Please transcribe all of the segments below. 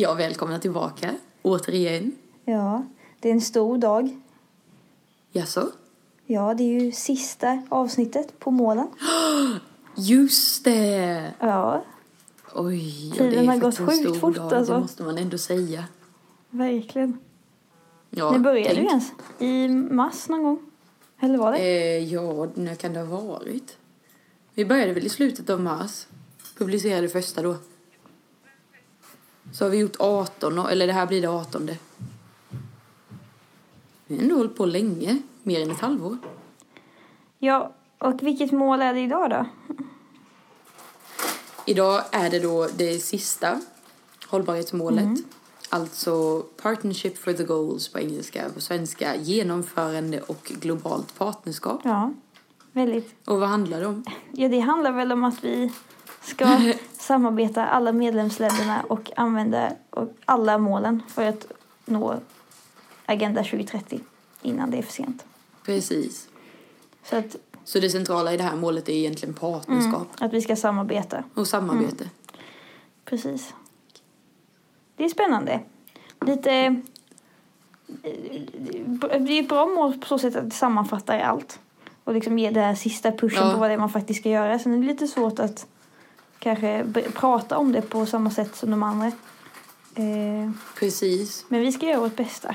Ja, välkomna tillbaka. Återigen. Ja, det är en stor dag. Jaså? Ja, det är ju sista avsnittet på målen. Just det! Ja, Oj, ja, Tiden det är har gått faktiskt en sjukt stor fort, dag, alltså. Det måste man ändå säga. verkligen. Ja, När började tänk. du ens? I mars någon gång? Eller var det? Eh, ja, när kan det ha varit? Vi började väl i slutet av mars. Publicerade första då. Så har vi gjort 18, och- eller det här blir det 18. Vi har ändå hållit på länge. Mer än ett halvår. Ja, och vilket mål är det idag då? Idag är det då det sista hållbarhetsmålet. Mm. Alltså Partnership for the Goals på engelska. På svenska genomförande och globalt partnerskap. Ja, väldigt. Och vad handlar det om? Ja, det handlar väl om att vi ska samarbeta alla medlemsländerna och använda alla målen för att nå Agenda 2030 innan det är för sent. Precis. Så att, Så det centrala i det här målet är egentligen partnerskap mm, att vi ska samarbeta. och samarbete. Precis. Det är spännande. Lite... eh, Det är ett bra mål på så sätt att det sammanfattar allt. Och liksom det här sista pushen Ja. på vad det är man faktiskt ska göra. Sen är det lite svårt att kanske prata om det på samma sätt som de andra. Eh, Precis. men vi ska göra vårt bästa.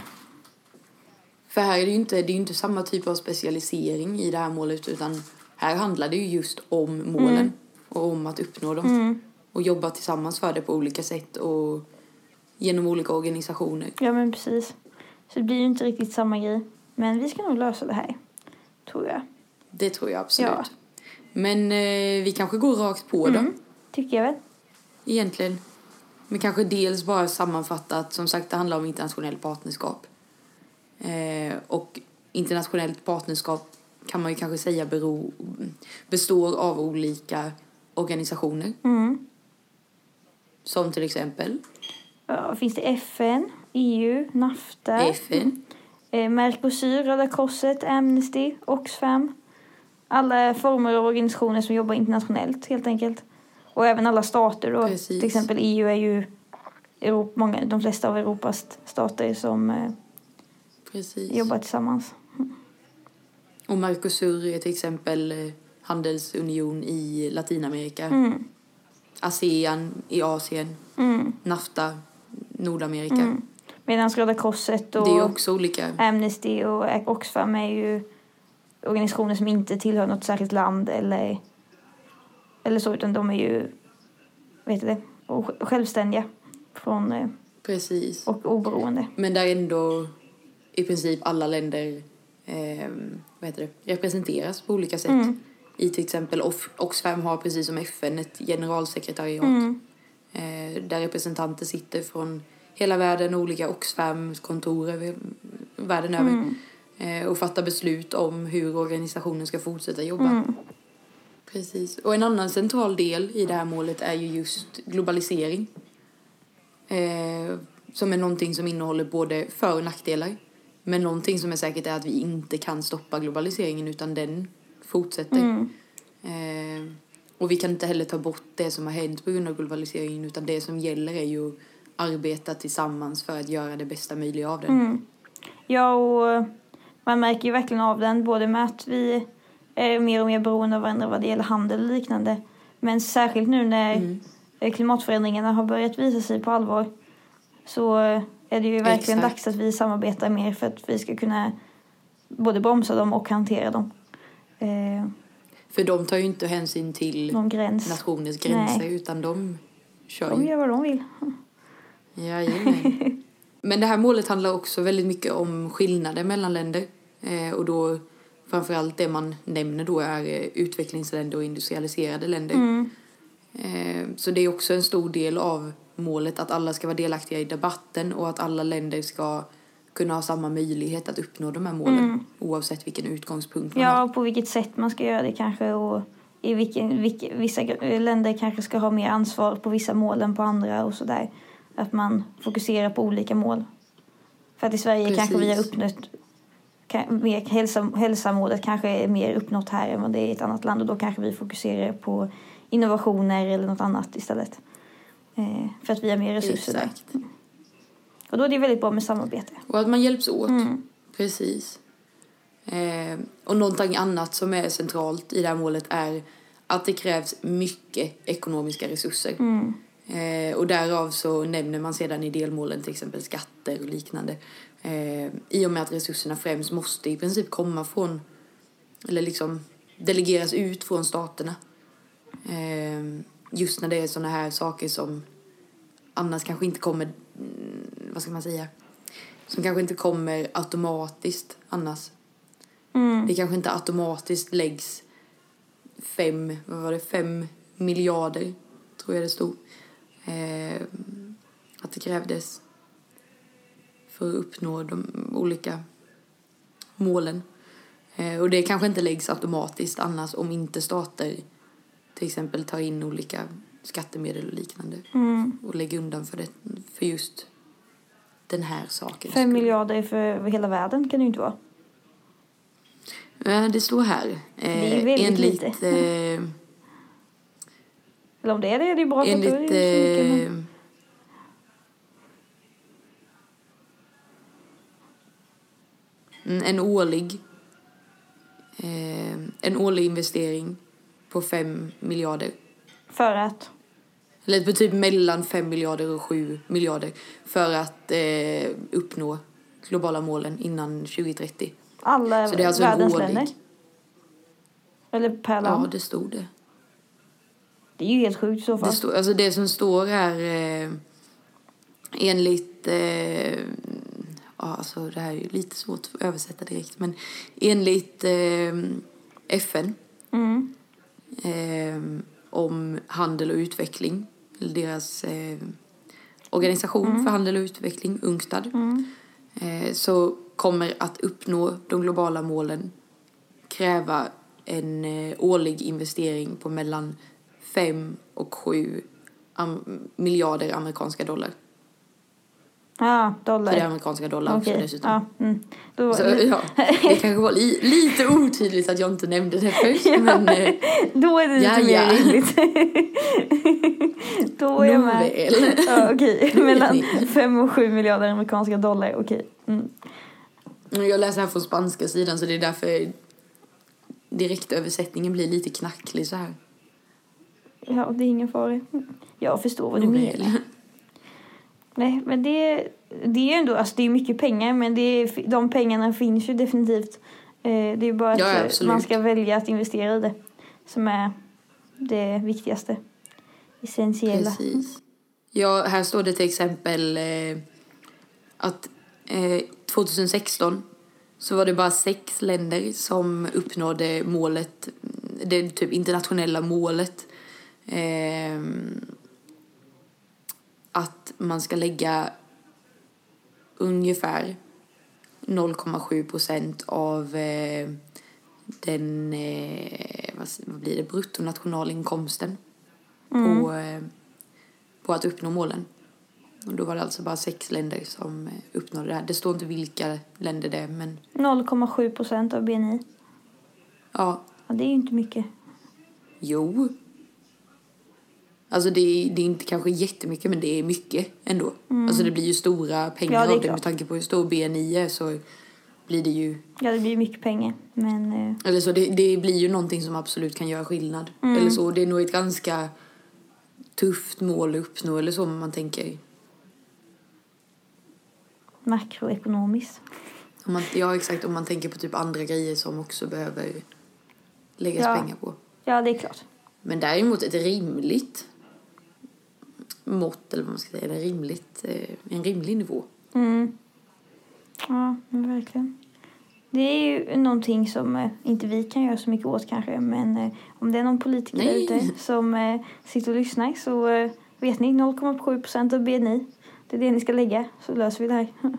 För här är det ju inte, det är inte samma typ av specialisering i det här målet utan här handlar det ju just om målen Mm. och om att uppnå dem. Mm. Och jobba tillsammans för det på olika sätt och genom olika organisationer. Ja, men precis. Så det blir ju inte riktigt samma grej. Men vi ska nog lösa det här. Tror jag. Det tror jag absolut. Ja. Men eh, vi kanske går rakt på Mm. Tycker jag väl. egentligen. Men kanske dels bara sammanfattat, som sagt det handlar om internationellt partnerskap. Eh, och internationellt partnerskap kan man ju kanske säga bero, består av olika organisationer. Mm. Som till exempel Ja, finns det FN, EU, NAFTA, FN, eh, Mercosur, Röda Korset, Amnesty, Oxfam. Alla former av organisationer som jobbar internationellt helt enkelt. Och även alla stater. Precis. Till exempel EU är ju Europa, många, de flesta av Europas stater som eh, precis. jobbar tillsammans. Och Mercosur är till exempel eh, handelsunion i Latinamerika. Mm. ASEAN i Asien. Mm. NAFTA, Nordamerika. Mm. Medan Röda Korset och Det är också olika. Amnesty och Oxfam är ju organisationer som inte tillhör något särskilt land eller, eller så, utan de är ju vet du det, självständiga från, eh, Precis. och oberoende. Men där ändå i princip alla länder eh, vad heter det, representeras på olika sätt. Mm. I till exempel Oxfam har precis som FN ett generalsekretariat. Mm. Eh, där representanter sitter från hela världen, olika Oxfam-kontor över världen över. Mm. Eh, och fattar beslut om hur organisationen ska fortsätta jobba. Precis. Och en annan central del i det här målet är ju just globalisering. Eh, som är någonting som innehåller både för och nackdelar. Men någonting som är säkert är att vi inte kan stoppa globaliseringen utan den fortsätter. Mm. Eh, och vi kan inte heller ta bort det som har hänt på grund av globaliseringen utan det som gäller är ju att arbeta tillsammans för att göra det bästa möjliga av den. Mm. Ja, och man märker ju verkligen av den, både med att vi är mer och mer beroende av varandra vad det gäller handel och liknande. Men särskilt nu när Mm. eh, klimatförändringarna har börjat visa sig på allvar så eh, är det ju verkligen Exakt. dags att vi samarbetar mer för att vi ska kunna både bromsa dem och hantera dem. Eh, För de tar ju inte hänsyn till gräns. nationers gränser Nej. utan de kör De gör vad de vill. Jajamän. Men det här målet handlar också väldigt mycket om skillnader mellan länder. Eh, och då framförallt det man nämner då är eh, utvecklingsländer och industrialiserade länder. Mm. Eh, så det är också en stor del av målet att alla ska vara delaktiga i debatten och att alla länder ska kunna ha samma möjlighet att uppnå de här målen Mm. oavsett vilken utgångspunkt man Ja, har. och på vilket sätt man ska göra det kanske och i vilken, vilka, vissa länder kanske ska ha mer ansvar på vissa mål än på andra och sådär. Att man fokuserar på olika mål. För att i Sverige kanske vi har Precis. uppnått mer hälsa, hälsamålet kanske är mer uppnått här än vad det är i ett annat land och då kanske vi fokuserar på innovationer eller något annat istället. Eh, för att vi har mer resurser där. Exakt. Och då är det väldigt bra med samarbete. Och att man hjälps åt. Mm. Precis. Eh, och någonting annat som är centralt i det här målet är att det krävs mycket ekonomiska resurser. Mm. Eh, och därav så nämner man sedan i delmålen till exempel skatter och liknande. Eh, I och med att resurserna främst måste i princip komma från, eller liksom delegeras ut från staterna. Eh, just när det är sådana här saker som annars kanske inte kommer, mm, vad ska man säga, som kanske inte kommer automatiskt annars. Mm. Det kanske inte automatiskt läggs fem, vad var det, fem miljarder, tror jag det stod. Eh, att det krävdes för att uppnå de olika målen. Eh, och det kanske inte läggs automatiskt annars om inte stater till exempel tar in olika skattemedel och liknande Mm. och lägger undan för, det, för just den här saken. Fem miljarder för hela världen kan det ju inte vara. Eh, Det står här. Eh, Det är väldigt enligt, lite. Eh, Eller om det är det, är det ju bra. då är det enligt ju så mycket, men- eh, mm, en årlig eh, en årlig investering på fem miljarder. För att? Eller på typ mellan fem miljarder och sju miljarder för att eh, uppnå globala målen innan 2030. Alla Så det är alltså en världens årlig. länder? Eller per land? Ja, det stod det. Det är ju helt sjukt i så fall. Det, står, alltså det som står är eh, enligt... Eh, ja, alltså det här är ju lite svårt att översätta direkt. Men enligt eh, FN Mm. eh, om handel och utveckling, deras eh, organisation för handel och utveckling, UNCTAD, Mm. eh, så kommer att uppnå de globala målen kräva en eh, årlig investering på mellan 5 och 7 am- miljarder amerikanska dollar. Ja, För det är dollar. amerikanska dollar också Okej. dessutom. Ja, mm. Då, Så, ja, det kanske var li, lite otydligt att jag inte nämnde det först, men eh, då är det lite Ja, mer ja. rimligt. då är jag med. Ja, okej. Vet Mellan ni. 5 och 7 miljarder amerikanska dollar. Okej. Mm. Jag läser här från spanska sidan så det är därför direktöversättningen blir lite knacklig så här. Ja, det är ingen fara. Jag förstår vad du menar. Nej, men det, det är ju ändå, alltså det är mycket pengar men det är, de pengarna finns ju definitivt. Eh, Det är bara att Ja, eh, man ska välja att investera i det som är det viktigaste. Essentiella. Precis. Ja, här står det till exempel eh, att eh, 2016 så var det bara sex länder som uppnådde målet, det typ internationella målet eh, att man ska lägga ungefär 0,7 procent av eh, den, eh, vad, vad blir det, bruttonationalinkomsten Mm. på, eh, på att uppnå målen. Och då var det alltså bara sex länder som eh, uppnådde det här. Det står inte vilka länder det är, men 0,7 procent av BNI. ja, Ja, det är ju inte mycket. jo. Alltså det är, det är inte kanske jättemycket, men det är mycket ändå. Alltså det blir ju stora pengar Ja, det av det med tanke på hur stor BNI är så blir det ju Ja, det blir mycket pengar. Men eh, Eller så det, det blir ju någonting som absolut kan göra skillnad. Eller så, det är nog ett ganska tufft mål att uppnå eller så man tänker. makroekonomiskt. Om man, ja exakt, om man tänker på typ andra grejer som också behöver läggas Ja. pengar på. Ja, det är klart. Men däremot ett rimligt mått, eller vad man ska säga, en, rimligt, eh, en rimlig nivå. Mm. Ja, men verkligen. Det är ju någonting som eh, inte vi kan göra så mycket åt kanske, men eh, om det är någon politiker Nej. ute som sitter och lyssnar så vet ni 0,7 procent av BNI. Det är det ni ska lägga, så löser vi det här.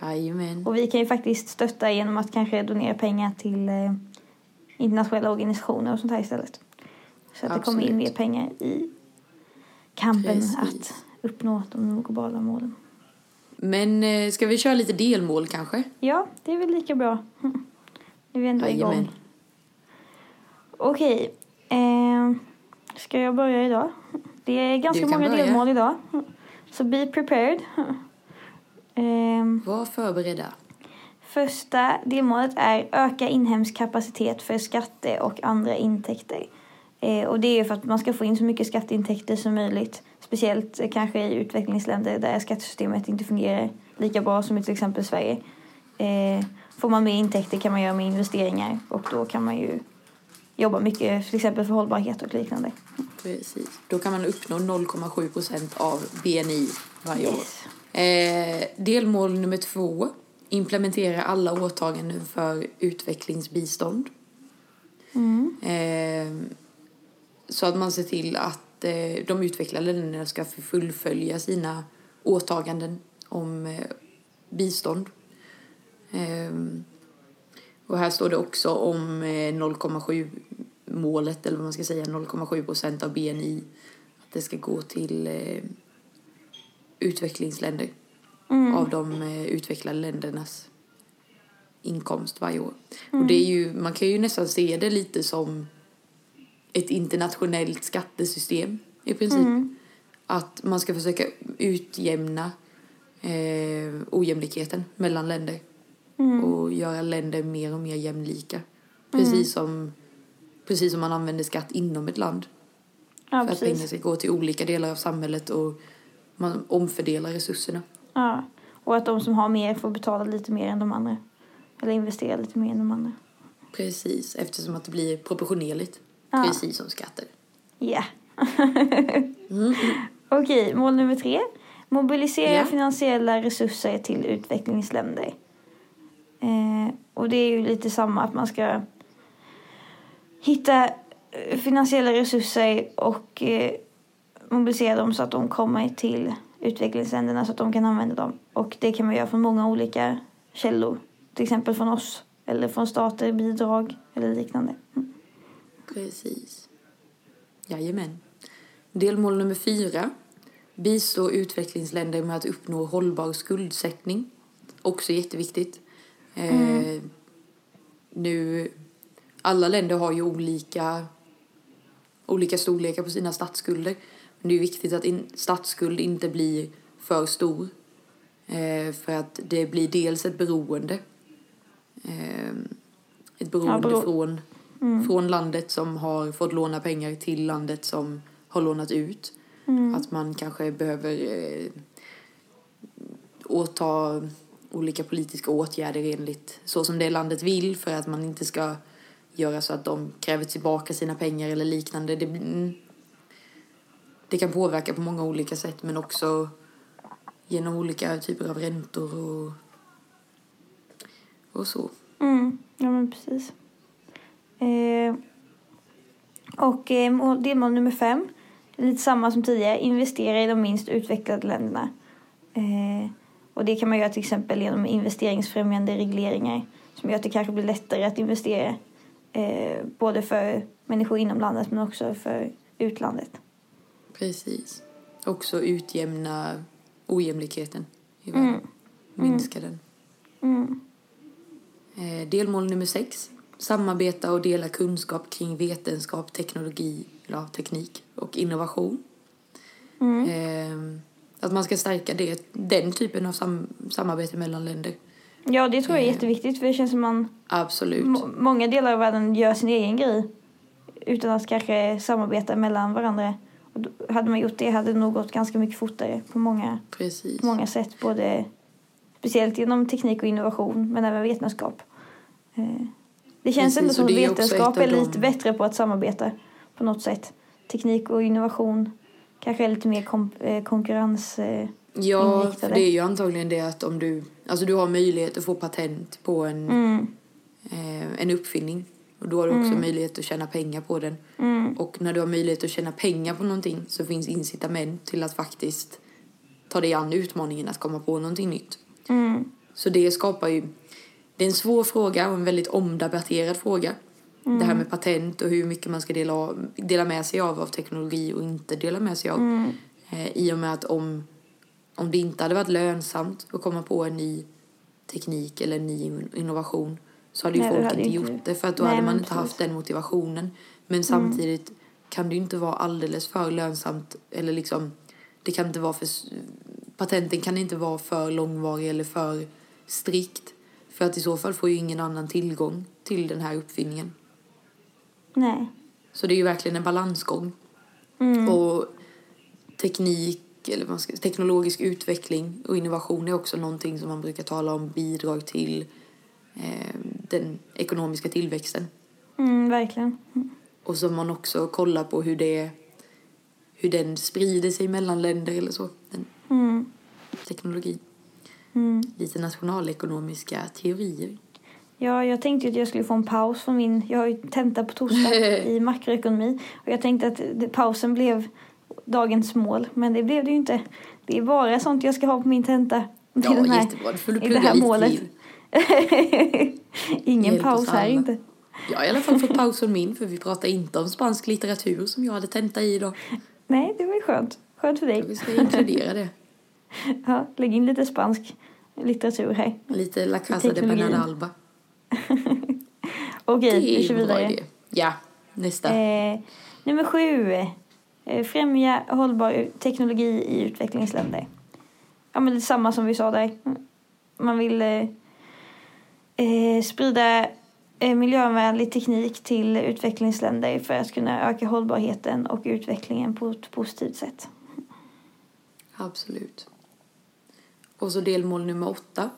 Jajamän. Och vi kan ju faktiskt stötta genom att kanske donera pengar till internationella organisationer och sånt här istället. Så att det kommer in Absolut. mer pengar i kampen Precis. att uppnå de globala målen. Men eh, ska vi köra lite delmål kanske? Ja, det är väl lika bra. Nu är vi ändå Jajamän. igång. Okej. Eh, ska jag börja idag? Det är ganska många börja. delmål idag. Så be prepared. Ehm, Var förberedda. Första delmålet är öka inhemsk kapacitet för skatte och andra intäkter. Eh, och det är för att man ska få in så mycket skatteintäkter som möjligt. Speciellt eh, kanske i utvecklingsländer där skattesystemet inte fungerar lika bra som i till exempel Sverige. Eh, får man mer intäkter kan man göra mer investeringar och då kan man ju jobba mycket till exempel för hållbarhet och liknande. Precis. Då kan man uppnå 0,7 procent av BNI varje år. Yes. Eh, delmål nummer två. Implementera alla åtaganden för utvecklingsbistånd. Mm. Eh, så att man ser till att eh, de utvecklade länderna ska fullfölja sina åtaganden om eh, bistånd. Eh, och här står det också om eh, 0,7 målet, eller vad man ska säga, 0,7 procent av BNI. Att det ska gå till eh, utvecklingsländer Mm. av de eh, utvecklade ländernas inkomst varje år. Och det är ju, man kan ju nästan se det lite som ett internationellt skattesystem i princip. Mm. Att man ska försöka utjämna eh, ojämlikheten mellan länder Mm. och göra länder mer och mer jämlika. Precis, som, precis som man använder skatt inom ett land. Ja, för att pengar precis. ska gå till olika delar av samhället och man omfördelar resurserna. Ja. Och att de som har mer får betala lite mer än de andra. Eller investera lite mer än de andra. Precis, eftersom att det blir proportionerligt. Ja. Precis som skatter. Ja. Mm. Okej, mål nummer tre. Mobilisera Ja. finansiella resurser till utvecklingsländer. Eh, och det är ju lite samma att man ska hitta eh, finansiella resurser och eh, mobilisera dem så att de kommer till utvecklingsländerna så att de kan använda dem. Och det kan man göra från många olika källor. Till exempel från oss eller från stater, bidrag eller liknande. Mm. Precis. Jajamän. Delmål nummer fyra. Bistå utvecklingsländer med att uppnå hållbar skuldsättning. Också jätteviktigt. Eh, nu, alla länder har ju olika, olika storlekar på sina statsskulder. Men det är viktigt att in, statsskuld inte blir för stor. Eh, för att det blir dels ett beroende. Eh, ett beroende bero- från Mm. från landet som har fått låna pengar till landet som har lånat ut. Mm. Att man kanske behöver eh, åta olika politiska åtgärder enligt så som det landet vill för att man inte ska göra så att de kräver tillbaka sina pengar eller liknande. Det, mm, det kan påverka på många olika sätt men också genom olika typer av räntor och, och så. Mm, ja men precis. Eh, och eh, mål, delmål nummer fem, lite samma som tidigare, investera i de minst utvecklade länderna. Eh, och det kan man göra till exempel genom investeringsfrämjande regleringar som gör att det kanske blir lättare att investera eh, både för människor inom landet men också för utlandet. Precis. Också utjämna ojämlikheten i världen. Mm. Minska den. Mm. Eh, delmål nummer sex. Samarbeta och dela kunskap kring vetenskap, teknologi, ja, teknik och innovation. Mm. Eh, att man ska stärka det, den typen av sam samarbete mellan länder. Ja, det tror jag är Eh. jätteviktigt för det känns som man Absolut. Må- många delar av världen gör sin egen grej utan att kanske samarbeta mellan varandra. Och då, hade man gjort det hade det nog gått ganska mycket fortare på många, Precis. på många sätt. Både, speciellt genom teknik och innovation men även vetenskap. Eh, Det känns Precis, ändå som att vetenskap är lite bättre på att samarbeta på något sätt. Teknik och innovation kanske är lite mer eh, konkurrens... Eh, Ja, för det är ju antagligen det att om du, alltså du har möjlighet att få patent på en, mm, eh, en uppfinning och då har du också Mm. möjlighet att tjäna pengar på den. mm, Och när du har möjlighet att tjäna pengar på någonting så finns incitament till att faktiskt ta dig an utmaningen att komma på någonting nytt. mm, Så det skapar ju... Det är en svår fråga och en väldigt omdebatterad fråga. Det här med patent och hur mycket man ska dela, av, dela med sig av av teknologi och inte dela med sig av. mm, Eh, I och med att om, om det inte hade varit lönsamt att komma på en ny teknik eller en ny innovation så hade ju Nej, folk hade inte gjort det för att då Nej, hade man inte haft precis. Mm. den motivationen. Men samtidigt kan det ju inte vara alldeles för lönsamt eller liksom det kan inte vara för patenten kan inte vara för långvarig eller för strikt för att i så fall får ju ingen annan tillgång till den här uppfinningen. Nej. Så det är ju verkligen en balansgång. Mm. Och teknik, eller vad ska, teknologisk utveckling och innovation är också någonting som man brukar tala om bidrag till eh, den ekonomiska tillväxten. Mm, verkligen. Mm. Och så man också kollar på hur, det, hur den sprider sig mellan länder eller så. Den Mm. teknologi. Mm. Lite nationalekonomiska teorier. Ja, jag tänkte att jag skulle få en paus från min... Jag har ju tenta på torsdag i makroekonomi. Och jag tänkte att pausen blev dagens mål. Men det blev det ju inte. Det är bara sånt jag ska ha på min tenta. Ja, den här, jättebra. Då får du plugga lite målet. till. Ingen Hjälp paus här inte. Jag har i alla fall fått paus från min för vi pratar inte om spansk litteratur som jag hade tenta i idag. Nej, det var ju skönt. Skönt för Så dig. vi ska inkludera det. Ja, lägg in lite spansk litteratur här. Lite La Casa de Teknologi. Bernard Alba. Okej, Det vi kör vidare. Ja, nästa. Eh, nummer sju. Eh, främja hållbar teknologi i utvecklingsländer. Ja, men det är samma som vi sa där. Man vill eh, eh, sprida eh, miljövänlig teknik till utvecklingsländer för att kunna öka hållbarheten och utvecklingen på ett positivt sätt. Absolut. Och så delmål nummer åtta.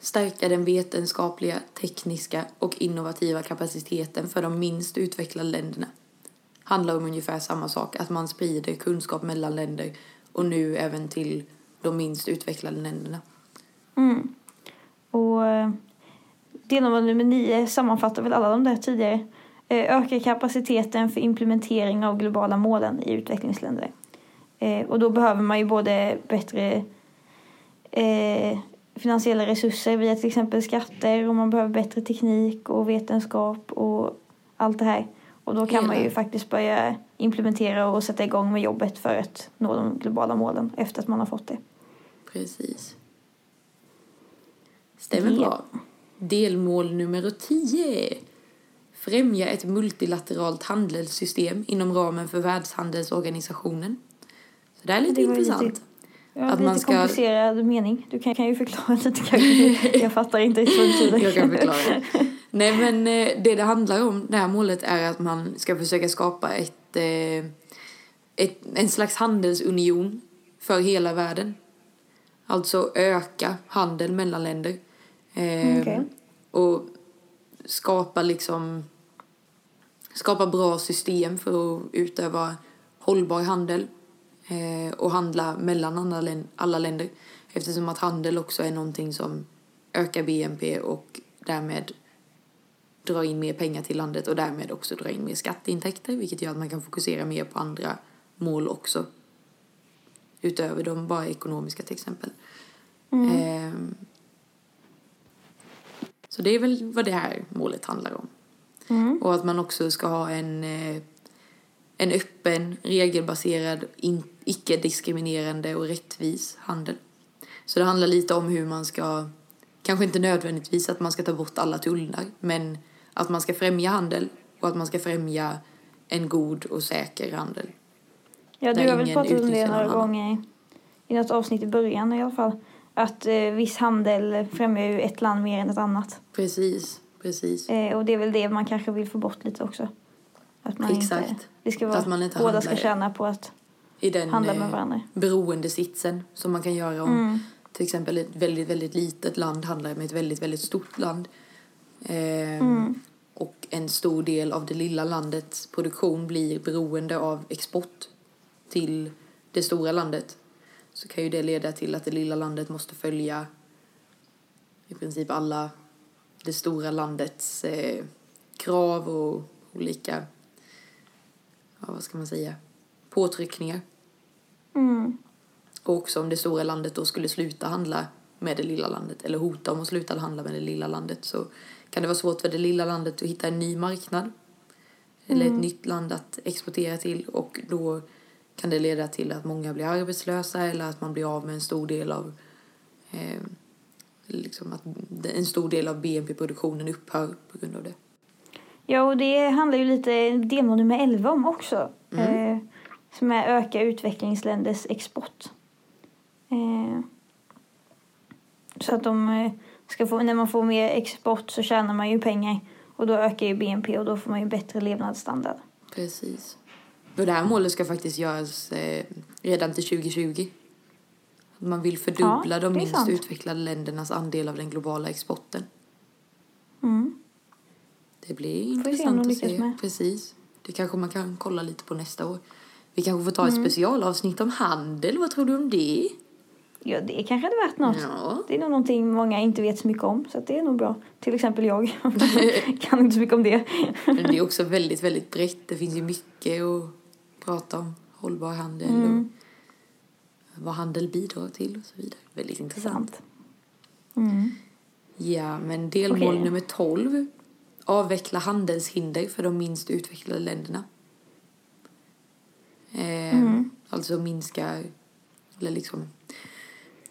Stärka den vetenskapliga, tekniska och innovativa kapaciteten för de minst utvecklade länderna. Handlar om ungefär samma sak, att man sprider kunskap mellan länder och nu även till de minst utvecklade länderna. Mm. Och eh, delmål nummer nio sammanfattar väl alla de där tidigare. Eh, öka kapaciteten för implementering av globala målen i utvecklingsländer. Eh, och då behöver man ju både bättre eh, finansiella resurser via till exempel skatter och man behöver bättre teknik och vetenskap och allt det här. Och då kan man ju Hela. faktiskt börja implementera och sätta igång med jobbet för att nå de globala målen efter att man har fått det. Precis. Stämmer bra. Delmål nummer 10. Främja ett multilateralt handelssystem inom ramen för Världshandelsorganisationen. Så det är lite Det intressant. lite- Ja, Att lite man ska- komplicerad mening. Du kan, kan ju förklara lite kanske. Jag fattar inte riktigt vad det betyder. Jag kan förklara. Nej men eh, det det handlar om, det här målet är att man ska försöka skapa ett, eh, ett, en slags handelsunion för hela världen. Alltså öka handel mellan länder. Eh, Okej. Och skapa liksom skapa bra system för att utöva hållbar handel och handla mellan alla, län- alla länder eftersom att handel också är någonting som ökar BNP och därmed drar in mer pengar till landet och därmed också drar in mer skatteintäkter vilket gör att man kan fokusera mer på andra mål också utöver de bara ekonomiska till exempel. Ehm, så det är väl vad det här målet handlar om. Mm. Och att man också ska ha en, eh, en öppen, regelbaserad, in, icke-diskriminerande och rättvis handel. Så det handlar lite om hur man ska, kanske inte nödvändigtvis att man ska ta bort alla tullar, men att man ska främja handel och att man ska främja en god och säker handel. Ja, du har väl pratat om det några gånger i något avsnitt i början i alla fall. Att eh, viss handel främjar ju ett land mer än ett annat. Precis, precis. Eh, och det är väl det man kanske vill få bort lite också. Att man Inte, Exakt. det ska vara, Att man inte båda ska tjäna på att I den handla med eh, varandra. beroendesitsen som man kan göra om Mm. till exempel ett väldigt, väldigt litet land handlar med ett väldigt, väldigt stort land. Ehm, Mm. Och en stor del av det lilla landets produktion blir beroende av export till det stora landet. Så kan ju det leda till att det lilla landet måste följa i princip alla det stora landets eh, krav och olika, ja, vad ska man säga, påtryckningar. Mm. Och också om det stora landet då skulle sluta handla med det lilla landet eller hota om att sluta handla med det lilla landet så kan det vara svårt för det lilla landet att hitta en ny marknad eller ett nytt land att exportera till och då kan det leda till att många blir arbetslösa eller att man blir av med en stor del av eh, liksom att en stor del av BNP-produktionen upphör på grund av det. Ja, och det handlar ju lite delmål nummer 11 om också. Mm. Eh, som är öka utvecklingsländers export. Eh, så att de eh, ska få, när man får mer export så tjänar man ju pengar. Och då ökar ju BNP och då får man ju bättre levnadsstandard. Precis. Och det här målet ska faktiskt göras eh, redan till 2020. Man vill fördubbla Ja, de minst sant. utvecklade ländernas andel av den globala exporten. Mm. Det blir intressant att se. med. Precis. Det kanske man kan kolla lite på nästa år. Vi kanske får ta Mm. ett specialavsnitt om handel. Vad tror du om det? Ja, det kanske hade varit något. Ja. Det är nog någonting många inte vet så mycket om. Så det är nog bra. Till exempel jag. kan inte så mycket om det. Men det är också väldigt, väldigt brett. Det finns ju mycket att prata om. Hållbar handel Mm. och vad handel bidrar till och så vidare. Väldigt intressant. Sant. Mm. Ja, men delmål Okej. nummer 12. Avveckla handelshinder för de minst utvecklade länderna. Eh, Mm. Alltså minska, eller liksom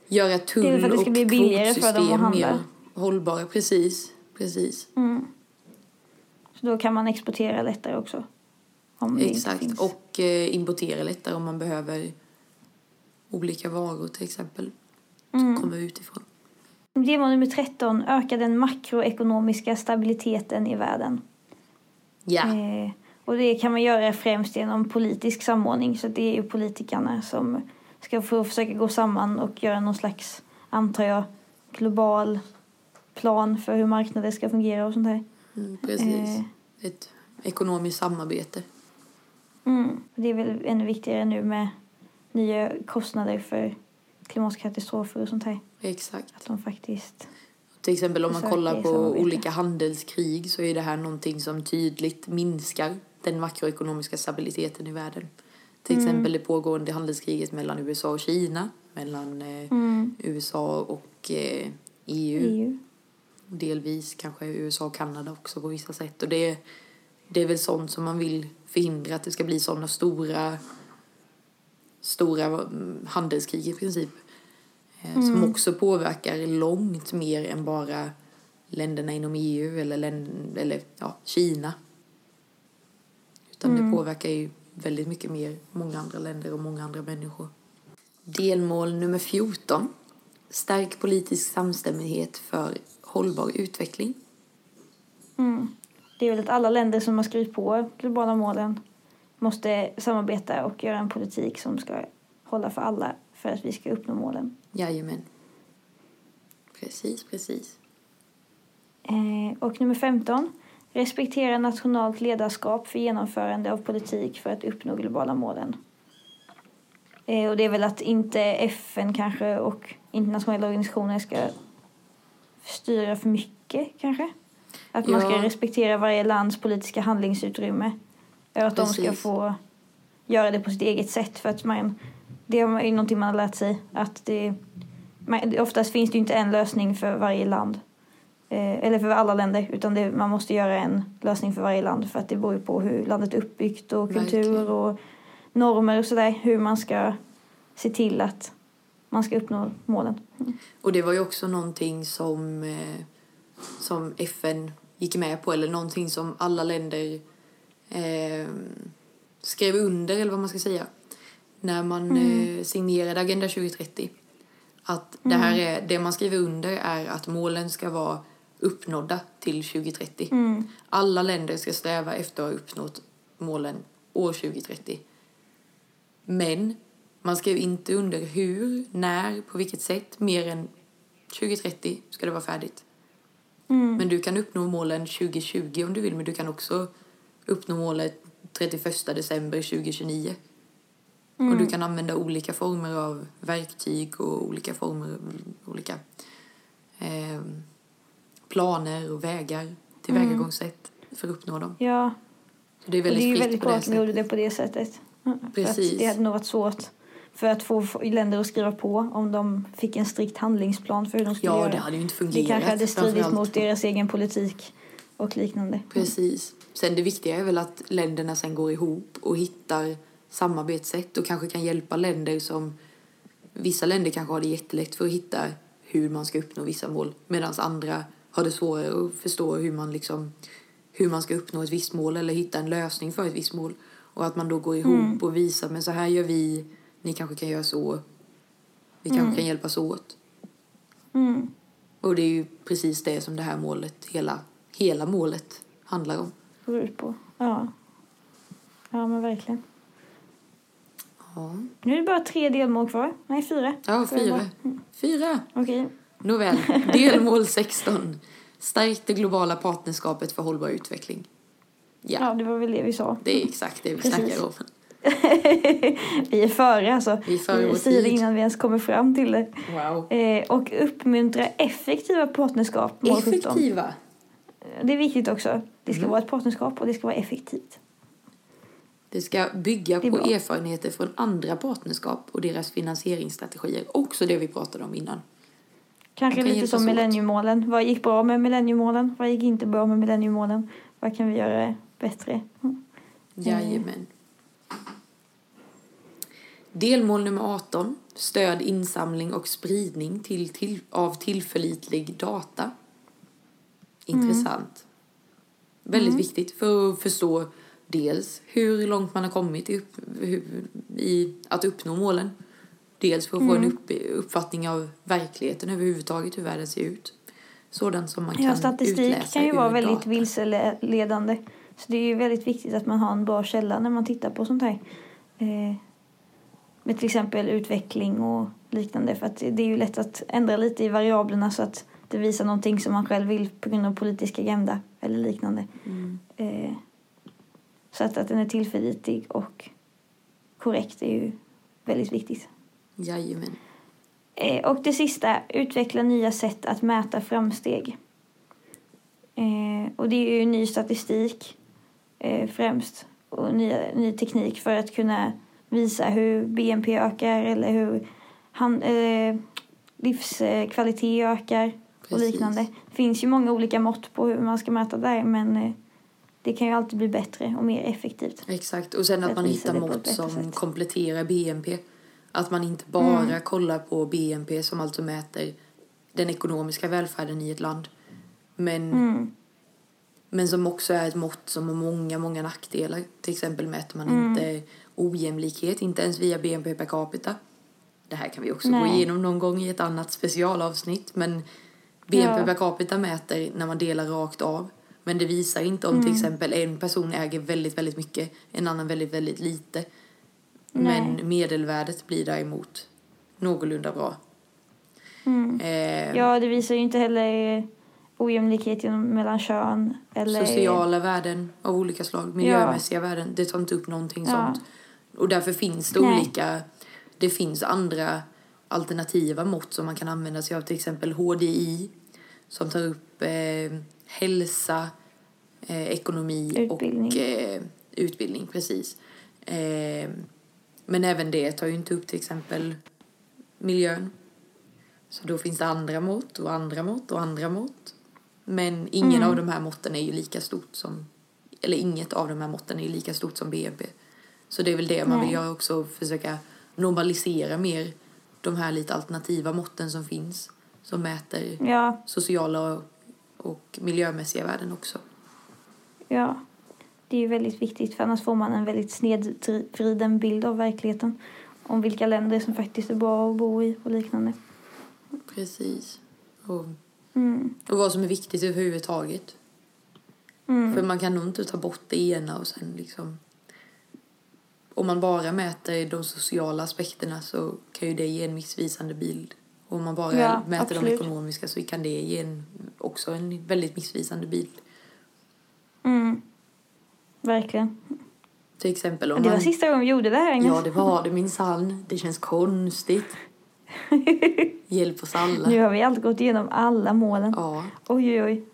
göra tull och kvotsystem mer hållbara. Precis, precis. Mm. Så då kan man exportera lättare också. Exakt. Och eh, importera lättare om man behöver olika varor till exempel. Som Mm. kommer utifrån. Delmål nummer 13. Öka den makroekonomiska stabiliteten i världen. Ja, Eh, och det kan man göra främst genom politisk samordning. Så det är ju politikerna som ska få försöka gå samman och göra någon slags, antar jag, global plan för hur marknader ska fungera och sånt där. mm, precis. Eh. Ett ekonomiskt samarbete. Mm. Det är väl ännu viktigare nu med nya kostnader för klimatkatastrofer och sånt här. Exakt. Att de faktiskt... Till exempel om man kollar på samarbeta. olika handelskrig så är det här någonting som tydligt minskar den makroekonomiska stabiliteten i världen. Till Mm. exempel det pågående handelskriget mellan USA och Kina, mellan eh, Mm. USA och eh, EU. EU. Delvis kanske USA och Kanada också på vissa sätt. Och det, det är väl sånt som man vill förhindra att det ska bli sådana stora, stora mm, handelskrig i princip. Eh, Som Mm. också påverkar långt mer än bara länderna inom EU eller, län- eller ja, Kina. Utan Mm. det påverkar ju väldigt mycket mer många andra länder och många andra människor. Delmål nummer 14. Stärk politisk samstämmighet för hållbar utveckling. Mm. Det är väl att alla länder som har skrivit på globala målen måste samarbeta och göra en politik som ska hålla för alla för att vi ska uppnå målen. Jajamän. Precis, precis. Eh, och nummer 15. Respektera nationellt ledarskap för genomförande av politik för att uppnå globala målen. Eh, och det är väl att inte FN kanske och internationella organisationer ska styra för mycket kanske. Att man ska Ja. respektera varje lands politiska handlingsutrymme. Och att de ska Precis. få göra det på sitt eget sätt. För att man, det är någonting man har lärt sig. Att det, man, oftast finns det inte en lösning för varje land. Eh, eller för alla länder. Utan det, man måste göra en lösning för varje land. För att det beror ju på hur landet är uppbyggt och kultur och normer och sådär. Hur man ska se till att man ska uppnå målen. Mm. Och det var ju också någonting som, eh, som FN gick med på, eller någonting som alla länder eh, skrev under, eller vad man ska säga, när man eh, signerade Agenda 2030. Att det här är, det man skriver under är att målen ska vara uppnådda till 2030. Mm. Alla länder ska sträva efter att ha uppnått målen år 2030. Men man skrev inte under hur, när, på vilket sätt, mer än 2030 ska det vara färdigt. Mm. Men du kan uppnå målen 2020 om du vill, men du kan också uppnå målet 31 december 2029. Och du kan använda olika former av verktyg och olika former, olika eh, planer och vägar, tillvägagångssätt för att uppnå dem. Ja, Så det är och det väldigt är väldigt på bra det att de gjorde det på det sättet. Mm. Precis. det hade nog varit svårt för att få länder att skriva på om de fick en strikt handlingsplan för hur de skulle Ja, göra. det hade ju inte Det fungerat. kanske hade stridit mot deras egen politik och liknande. Precis. Sen det viktiga är väl att länderna sen går ihop och hittar samarbetssätt och kanske kan hjälpa länder som... Vissa länder kanske har det jättelätt för att hitta hur man ska uppnå vissa mål medan andra har det svårare att förstå hur man liksom hur man ska uppnå ett visst mål eller hitta en lösning för ett visst mål. Och att man då går ihop och visar, men så här gör vi, ni kanske kan göra så, vi kanske kan hjälpas åt. Mm. Och det är ju precis det som det här målet, hela, hela målet handlar om. Går ut på. Ja. Ja, men verkligen. Ja, Nu är det bara tre delmål kvar. Nej, fyra. ja fyra. Fyra! Okej. Nåväl, delmål 16. Stärk det globala partnerskapet för hållbar utveckling. Ja, Ja, det var väl det vi sa. det är exakt det vi Precis. snackar om. vi är före alltså. Vi är före vår tid. innan vi ens kommer fram till det. Wow. Eh, och uppmuntra effektiva partnerskap. mål 17. Effektiva. Det är viktigt också. Det ska Mm. vara ett partnerskap och det ska vara effektivt. Det ska bygga på bra. erfarenheter från andra partnerskap och deras finansieringsstrategier. Också det vi pratade om innan. Kanske kan lite som millenniemålen. Vad gick bra med millenniemålen? Vad gick inte bra med millenniemålen? Vad kan vi göra bättre? Mm. Jajamän. Delmål nummer 18. Stöd insamling och spridning till, till, av tillförlitlig data. Intressant. Väldigt viktigt för att förstå dels hur långt man har kommit i, upp, i att uppnå målen. Dels för att få en upp, uppfattning av verkligheten överhuvudtaget, hur världen ser ut. Sådant som man kan Ja, statistik utläsa kan ju vara väldigt data. vilseledande. Så det är ju väldigt viktigt att man har en bra källa när man tittar på sånt här. Eh, med till exempel utveckling och liknande. För att det är ju lätt att ändra lite i variablerna så att det visar någonting som man själv vill på grund av politisk agenda eller liknande. Mm. Eh, så att, att den är tillförlitlig och korrekt är ju väldigt viktigt. Jajamän. Eh, och det sista, utveckla nya sätt att mäta framsteg. Eh, och det är ju ny statistik eh, främst och nya, ny teknik för att kunna visa hur BNP ökar eller hur han, eh, livskvalitet ökar och Precis. liknande. Det finns ju många olika mått på hur man ska mäta där men det kan ju alltid bli bättre och mer effektivt. Exakt, och sen att att man hittar mått som sätt. kompletterar BNP. Att man inte bara Mm. kollar på BNP som alltså mäter den ekonomiska välfärden i ett land. Men, Mm. men som också är ett mått som har många, många nackdelar. Till exempel mäter man Mm. inte ojämlikhet, inte ens via BNP per capita. Det här kan vi också gå Nej. igenom någon gång i ett annat specialavsnitt. Men BNP Ja. per capita mäter när man delar rakt av. Men det visar inte om till Mm. exempel en person äger väldigt, väldigt mycket, en annan väldigt, väldigt lite. Nej. Men medelvärdet blir däremot någorlunda bra. Mm. Eh, Ja, det visar ju inte heller ojämlikhet mellan kön eller... Sociala värden av olika slag, miljömässiga värden, det tar inte upp någonting Ja. sånt. Och därför finns det Nej. olika, det finns andra alternativa mått som man kan använda sig av, till exempel HDI som tar upp eh, hälsa, eh, ekonomi Utbildning. och eh, utbildning, precis. Eh, men även det tar ju inte upp till exempel miljön. Så då finns det andra mått och andra mått och andra mått. Men ingen Mm. av de här måtten är ju lika stort som, eller inget av de här måtten är ju lika stort som BNP. Så det är väl det man Nej. vill göra också, försöka normalisera mer de här lite alternativa måtten som finns. Som mäter Ja, sociala och, miljömässiga värden också. ja. Det är ju väldigt viktigt för annars får man en väldigt snedvriden bild av verkligheten. Om vilka länder som faktiskt är bra att bo i och liknande. Precis. Och, Mm. och vad som är viktigt överhuvudtaget. Mm. För man kan nog inte ta bort det ena och sen liksom... Om man bara mäter de sociala aspekterna så kan ju det ge en missvisande bild. Och om man bara Ja, mäter de absolut. ekonomiska så kan det ge en, också en väldigt missvisande bild. Mm. Verkligen. Till exempel om det var man... sista gången vi gjorde det här. Ja, det var det minsann. Det känns konstigt. Hjälp oss alla. Nu har vi allt gått igenom alla målen. Ja, Oj, oj, oj.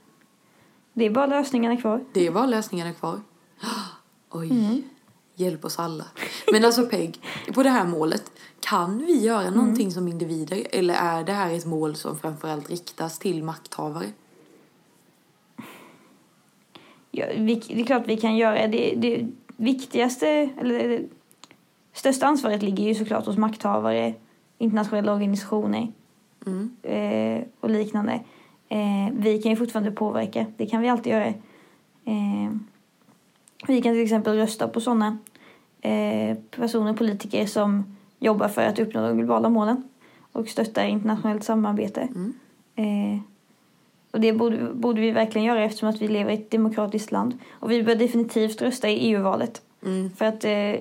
Det är bara lösningarna kvar. det var lösningarna kvar. Oj, Mm. hjälp oss alla. Men alltså Peg, på det här målet, kan vi göra Mm. någonting som individer? Eller är det här ett mål som framförallt riktas till makthavare? Ja, vi, det är klart vi kan göra det. Det viktigaste, eller det största ansvaret ligger ju såklart hos makthavare, internationella organisationer Mm. eh, och liknande. Eh, vi kan ju fortfarande påverka, det kan vi alltid göra. Eh, vi kan till exempel rösta på sådana eh, personer, politiker som jobbar för att uppnå de globala målen och stöttar internationellt samarbete. Mm. Eh, och det borde, borde vi verkligen göra eftersom att vi lever i ett demokratiskt land. Och vi bör definitivt rösta i EU-valet. Mm. För att eh,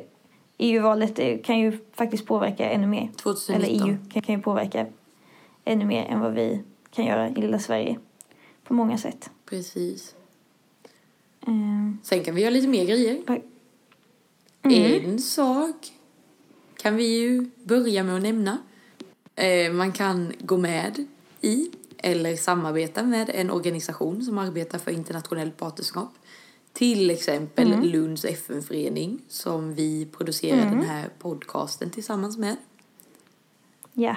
EU-valet eh, kan ju faktiskt påverka ännu mer. 2019. Eller EU kan, kan ju påverka ännu mer än vad vi kan göra i lilla Sverige. På många sätt. Precis. Eh, Sen kan vi göra lite mer grejer. Mm. En sak kan vi ju börja med att nämna. Eh, man kan gå med i eller samarbeta med en organisation som arbetar för internationellt partnerskap. Till exempel Mm. Lunds FN-förening som vi producerar Mm. den här podcasten tillsammans med. Ja.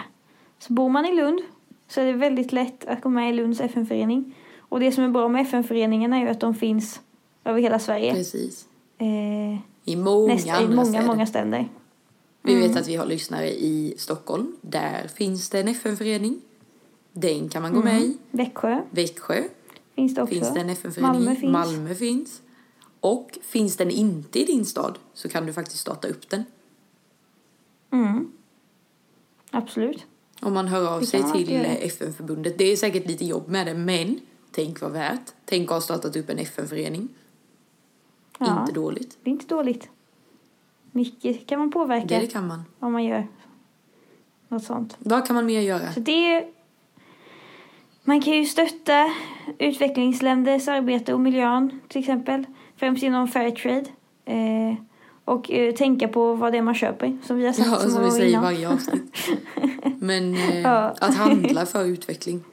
Så bor man i Lund så är det väldigt lätt att gå med i Lunds FN-förening. Och det som är bra med FN-föreningen är ju att de finns över hela Sverige. Precis. Eh, I många nästa, I många, städer. många städer. Vi Mm. vet att vi har lyssnare i Stockholm. Där finns det en FN-förening. Den kan man gå med i. Växjö Växjö finns det också. finns det en FN-förening Malmö finns. Malmö finns. Och finns den inte i din stad så kan du faktiskt starta upp den. Mm. Absolut. Om man hör av Det sig till FN-förbundet. Det är säkert lite jobb med det, men tänk vad värt. Tänk att ha startat upp en FN-förening. Ja, Inte dåligt. det är inte dåligt. Mycket kan man påverka Det, det kan man. om man gör något sånt. Vad kan man mer göra? Så det man kan ju stötta utvecklingsländers arbete och miljön till exempel. Främst inom Fairtrade. Eh, och eh, tänka på vad det är man köper som vi har sagt Ja, som många vi säger innan. varje avsnitt. Men eh, Ja. att handla för utveckling.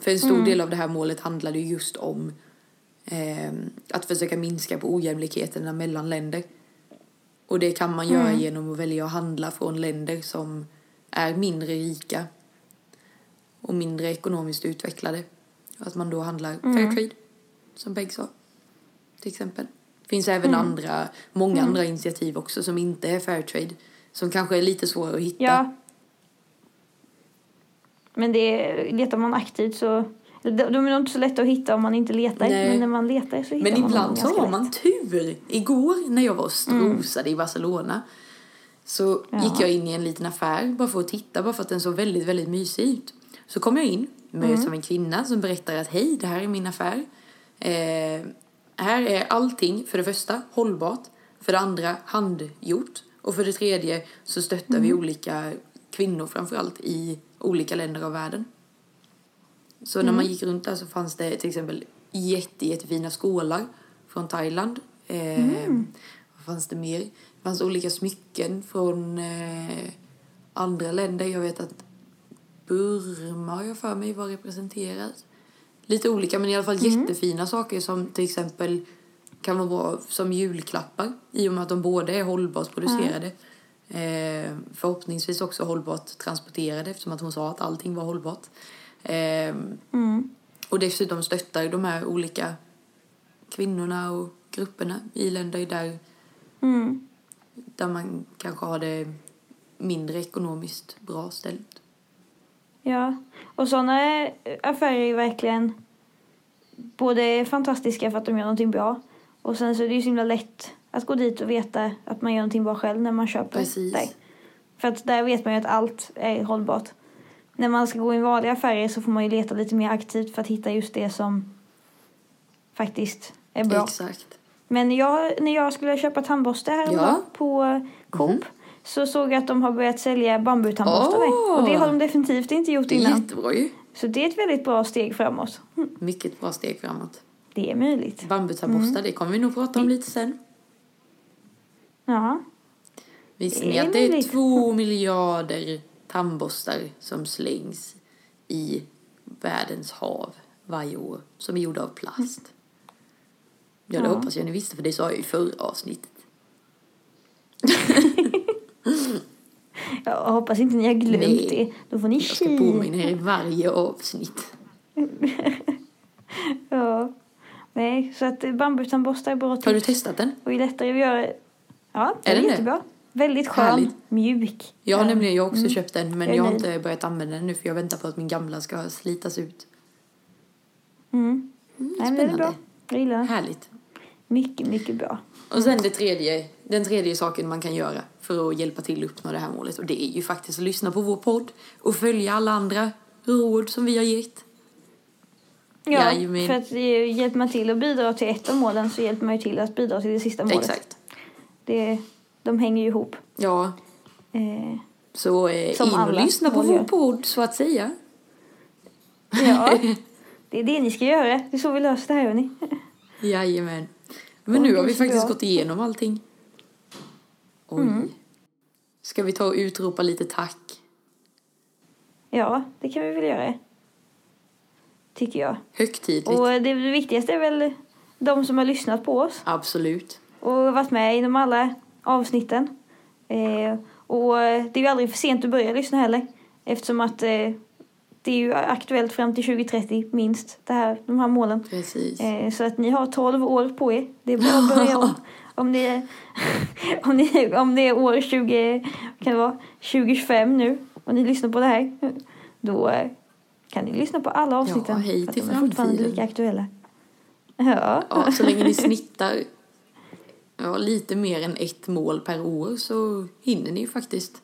För en stor Mm. del av det här målet handlade ju just om eh, att försöka minska på ojämlikheterna mellan länder. Och det kan man göra Mm. genom att välja att handla från länder som är mindre rika och mindre ekonomiskt utvecklade. Att man då handlar Mm. fair trade, som Peg sa. Till exempel. Det finns även Mm. andra, många andra initiativ också som inte är fair trade. Som kanske är lite svårare att hitta. Ja. Men det letar man aktivt så de, de är nog inte så lätta att hitta om man inte letar. Nej. Men när man letar så hittar Men man ibland så har man tur. Igår när jag var och strosade i Barcelona så Ja. gick jag in i en liten affär bara för att titta, bara för att den såg väldigt, väldigt mysig ut. Så kom jag in, möts av en kvinna som berättar att hej, det här är min affär. Eh, här är allting, för det första, hållbart. För det andra, handgjort. Och för det tredje så stöttar vi olika kvinnor framförallt i olika länder av världen. Så när man gick runt där så fanns det till exempel jätte, jättefina skålar från Thailand. Eh, Vad fanns det mer? Det fanns olika smycken från eh, andra länder. Jag vet att Burma har jag för mig var representerat. Lite olika men i alla fall jättefina saker som till exempel kan vara bra som julklappar i och med att de både är hållbart producerade eh, förhoppningsvis också hållbart transporterade eftersom att hon sa att allting var hållbart. Eh, Mm. och dessutom stöttar de här olika kvinnorna och grupperna i länder där, Mm. där man kanske har det mindre ekonomiskt bra ställt. Ja, och sådana affärer är verkligen både fantastiska för att de gör någonting bra och sen så är det ju så himla lätt att gå dit och veta att man gör någonting bra själv när man köper Precis. där. För att där vet man ju att allt är hållbart. När man ska gå i vanliga affärer så får man ju leta lite mer aktivt för att hitta just det som faktiskt är bra. Exakt. Men jag, när jag skulle köpa tandborste häromdagen Ja. på Coop Mm. så såg jag att de har börjat sälja bambutandborstar. Åh! Och det har de definitivt inte gjort Det är innan. jättebra ju. Så det är ett väldigt bra steg framåt. Mm, Mycket bra steg framåt. Det är möjligt. Bambutandborstar, det kommer vi nog prata om lite sen. Ja. Visste ni att det är två miljarder tandborstar som slängs i världens hav varje år som är gjorda av plast? Ja, det Ja. hoppas jag ni visste för det sa jag i förra avsnittet. Jag hoppas inte ni har glömt Nej. det. Då får ni Jag ska påminna er i varje avsnitt. Ja. Nej, så att bambutandborstar är bra Har du tips. testat den? Och är lättare att göra. Ja, det Är är, den det? Väldigt skön. Härligt. Mjuk. Jag har Ja. nämligen jag också Mm. köpt den men Jag har inte börjat använda den nu för jag väntar på att min gamla ska slitas ut. Mm. Mm, Nej, men det är bra. Jag gillar den. Härligt. Mycket, mycket bra. Och sen det tredje, den tredje saken man kan göra för att hjälpa till att uppnå det här målet. Och det är ju faktiskt att lyssna på vår podd och följa alla andra råd som vi har gett. Ja, Jajamän. för att eh, hjälper man till att bidra till ett av målen så hjälper man ju till att bidra till det sista målet. Exakt. Det, de hänger ju ihop. Ja, Eh, så eh, Som in och lyssna på vår podd så att säga. ja, det är det ni ska göra. Det är så vi löser det här, hörni. Jajamän. Men nu har vi faktiskt bra. gått igenom allting. Oj. Mm. Ska vi ta och utropa lite tack? Ja, det kan vi väl göra. Tycker jag. Högtidligt. Och det viktigaste är väl de som har lyssnat på oss Absolut. och varit med inom alla avsnitten. Eh, och det är ju aldrig för sent att börja lyssna heller. Eftersom att eh, det är ju aktuellt fram till 2030 minst, det här, de här målen. Eh, så att ni har 12 år på er. Det är bara att börja om. Om det är, om ni, om det är år 20, kan det vara 2025 nu och ni lyssnar på det här. Då eh, kan ni lyssna på alla avsnitten. Ja, hej för att till de är fortfarande lika aktuella. Ja. Ja, så länge ni snittar ja, lite mer än ett mål per år så hinner ni ju faktiskt.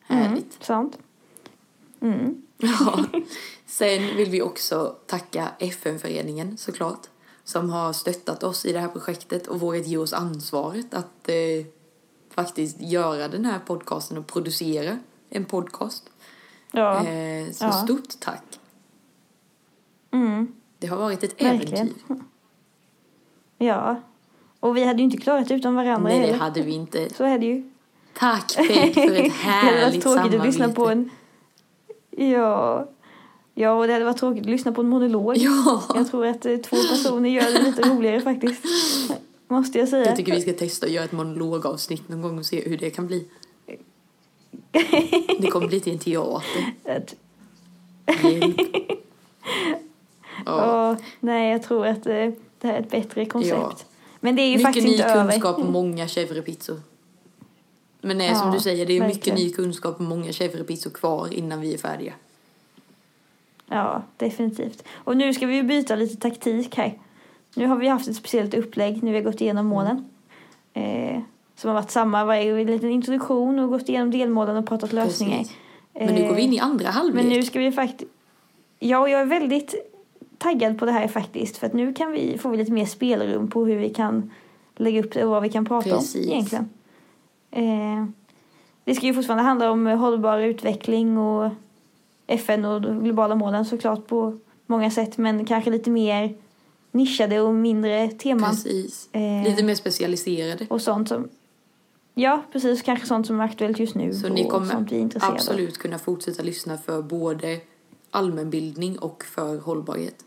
Härligt. Mm, sant. Mm. Ja. Sen vill vi också tacka FN-föreningen såklart. Som har stöttat oss i det här projektet och vågat ge oss ansvaret att eh, faktiskt göra den här podcasten och producera en podcast. Ja. Eh, så Ja. stort tack. Mm. Det har varit ett Verkligen. äventyr. ja. Och vi hade ju inte klarat utan varandra Nej, det hade vi inte. Så är det ju. Tack Peg för ett det hade varit härligt tråkigt samarbete. att lyssna på en... Ja. Ja, och det hade varit tråkigt att lyssna på en monolog. Ja, Jag tror att eh, två personer gör det lite roligare faktiskt. Måste jag säga. jag tycker vi ska testa att göra ett monologavsnitt någon gång och se hur det kan bli. Det kommer bli till en teater. Hjälp. Ja. Åh, nej, jag tror att eh, det här är ett bättre koncept. Ja. Men det är ju Mycket faktiskt ny inte över. kunskap och många chèvrepizzor. Men nej, som Ja, du säger, det är mycket verkligen. ny kunskap och många chèvrepizzor kvar innan vi är färdiga. Ja, definitivt. Och nu ska vi ju byta lite taktik här. Nu har vi haft ett speciellt upplägg när vi har gått igenom målen. Eh, som har varit samma varje liten introduktion och gått igenom delmålen och pratat lösningar. Precis. Men nu går vi in i andra halvlek. Men nu ska vi faktiskt... Ja, jag är väldigt taggad på det här faktiskt. För att nu kan vi, får vi lite mer spelrum på hur vi kan lägga upp det och vad vi kan prata Precis. om egentligen. Eh, det ska ju fortfarande handla om hållbar utveckling och FN och de globala målen såklart på många sätt. Men kanske lite mer nischade och mindre teman. Precis. Eh, Lite mer specialiserade. Och sånt som... Ja, precis. Kanske sånt som är aktuellt just nu. Så ni kommer absolut kunna fortsätta lyssna för både allmänbildning och för hållbarhet.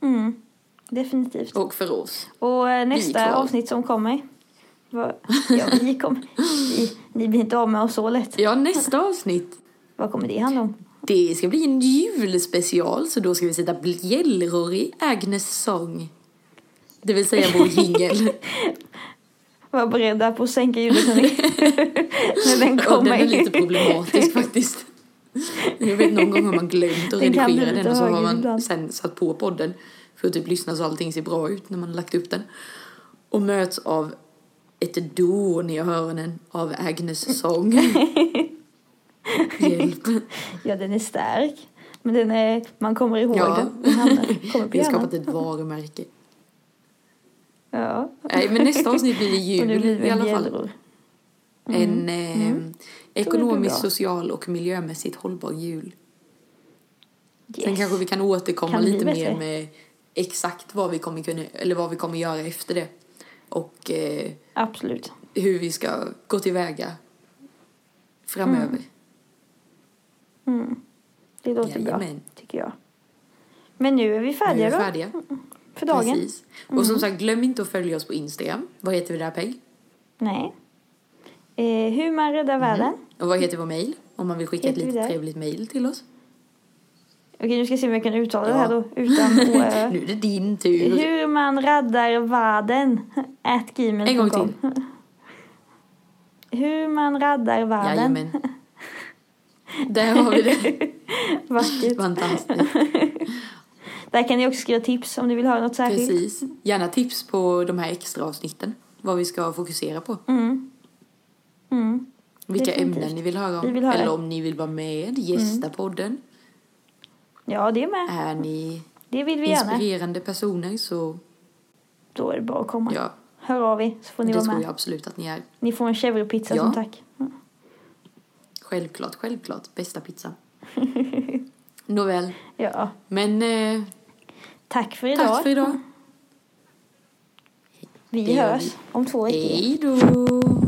Mm, definitivt. Och för oss. Och eh, nästa avsnitt som kommer. Vad, ja, vi kom, vi, ni blir inte av med oss så lätt. Ja, nästa avsnitt. Vad kommer det handla om? Det ska bli en julspecial, så då ska vi sätta bjällror i Agnes sång. Det vill säga vår jingel. Var beredda på att sänka ljudet. När den Och den kommer. är lite problematisk faktiskt. Jag vet någon gång har man glömt att redigera den och så har man sen satt på podden för att typ lyssna så allting ser bra ut när man har lagt upp den. Och möts av ett dån i öronen av Agnes sång. Hjälp. Ja, den är stark. Men den är, man kommer ihåg Ja. den. Den hamnar, kommer på Vi har skapat ett varumärke. Ja. Nej, men nästa avsnitt blir det jul i alla fall. En eh, Mm. Ekonomiskt, bra. social och miljömässigt hållbar jul. Yes. Sen kanske vi kan återkomma Kan lite mer med exakt vad vi kommer kunna, eller vad vi kommer göra efter det. Och eh, Absolut. hur vi ska gå tillväga framöver. Mm. Det låter bra, Jajamän. tycker jag. Men nu är vi färdiga är vi då, färdiga. för dagen. Mm. Precis. Och som sagt, glöm inte att följa oss på Instagram. Vad heter vi där Peg? Nej. Eh, hur man räddar världen. Och vad heter vår mail? Om man vill skicka ett Heter vi litet trevligt mail till oss. Okej, nu ska jag se om jag kan uttala Ja. det här då utan å. Nu är det din tur. Hur man räddar världen. At gmail.com. En gång till. Hur man räddar världen. Jajamän. Där har vi det. Vackert. Fantastiskt. Där kan ni också skriva tips om ni vill höra något särskilt. Precis. Gärna tips på de här extra avsnitten. Vad vi ska fokusera på. Mm. Mm. Vilka ämnen ni vill höra om. Vi vill höra. Eller om ni vill vara med, gästa podden. Ja, det med. Är ni Det vill vi gärna. inspirerande personer så Då är det bara att komma. ja, Hör av er så får ni det vara tror med. jag absolut att ni är. Ni får en chèvrepizza Ja. som tack. Självklart, självklart. Bästa pizzan. Nåväl, Ja. men eh, Tack för idag. tack för idag. Vi Det hörs vi. om två veckor. Hej då!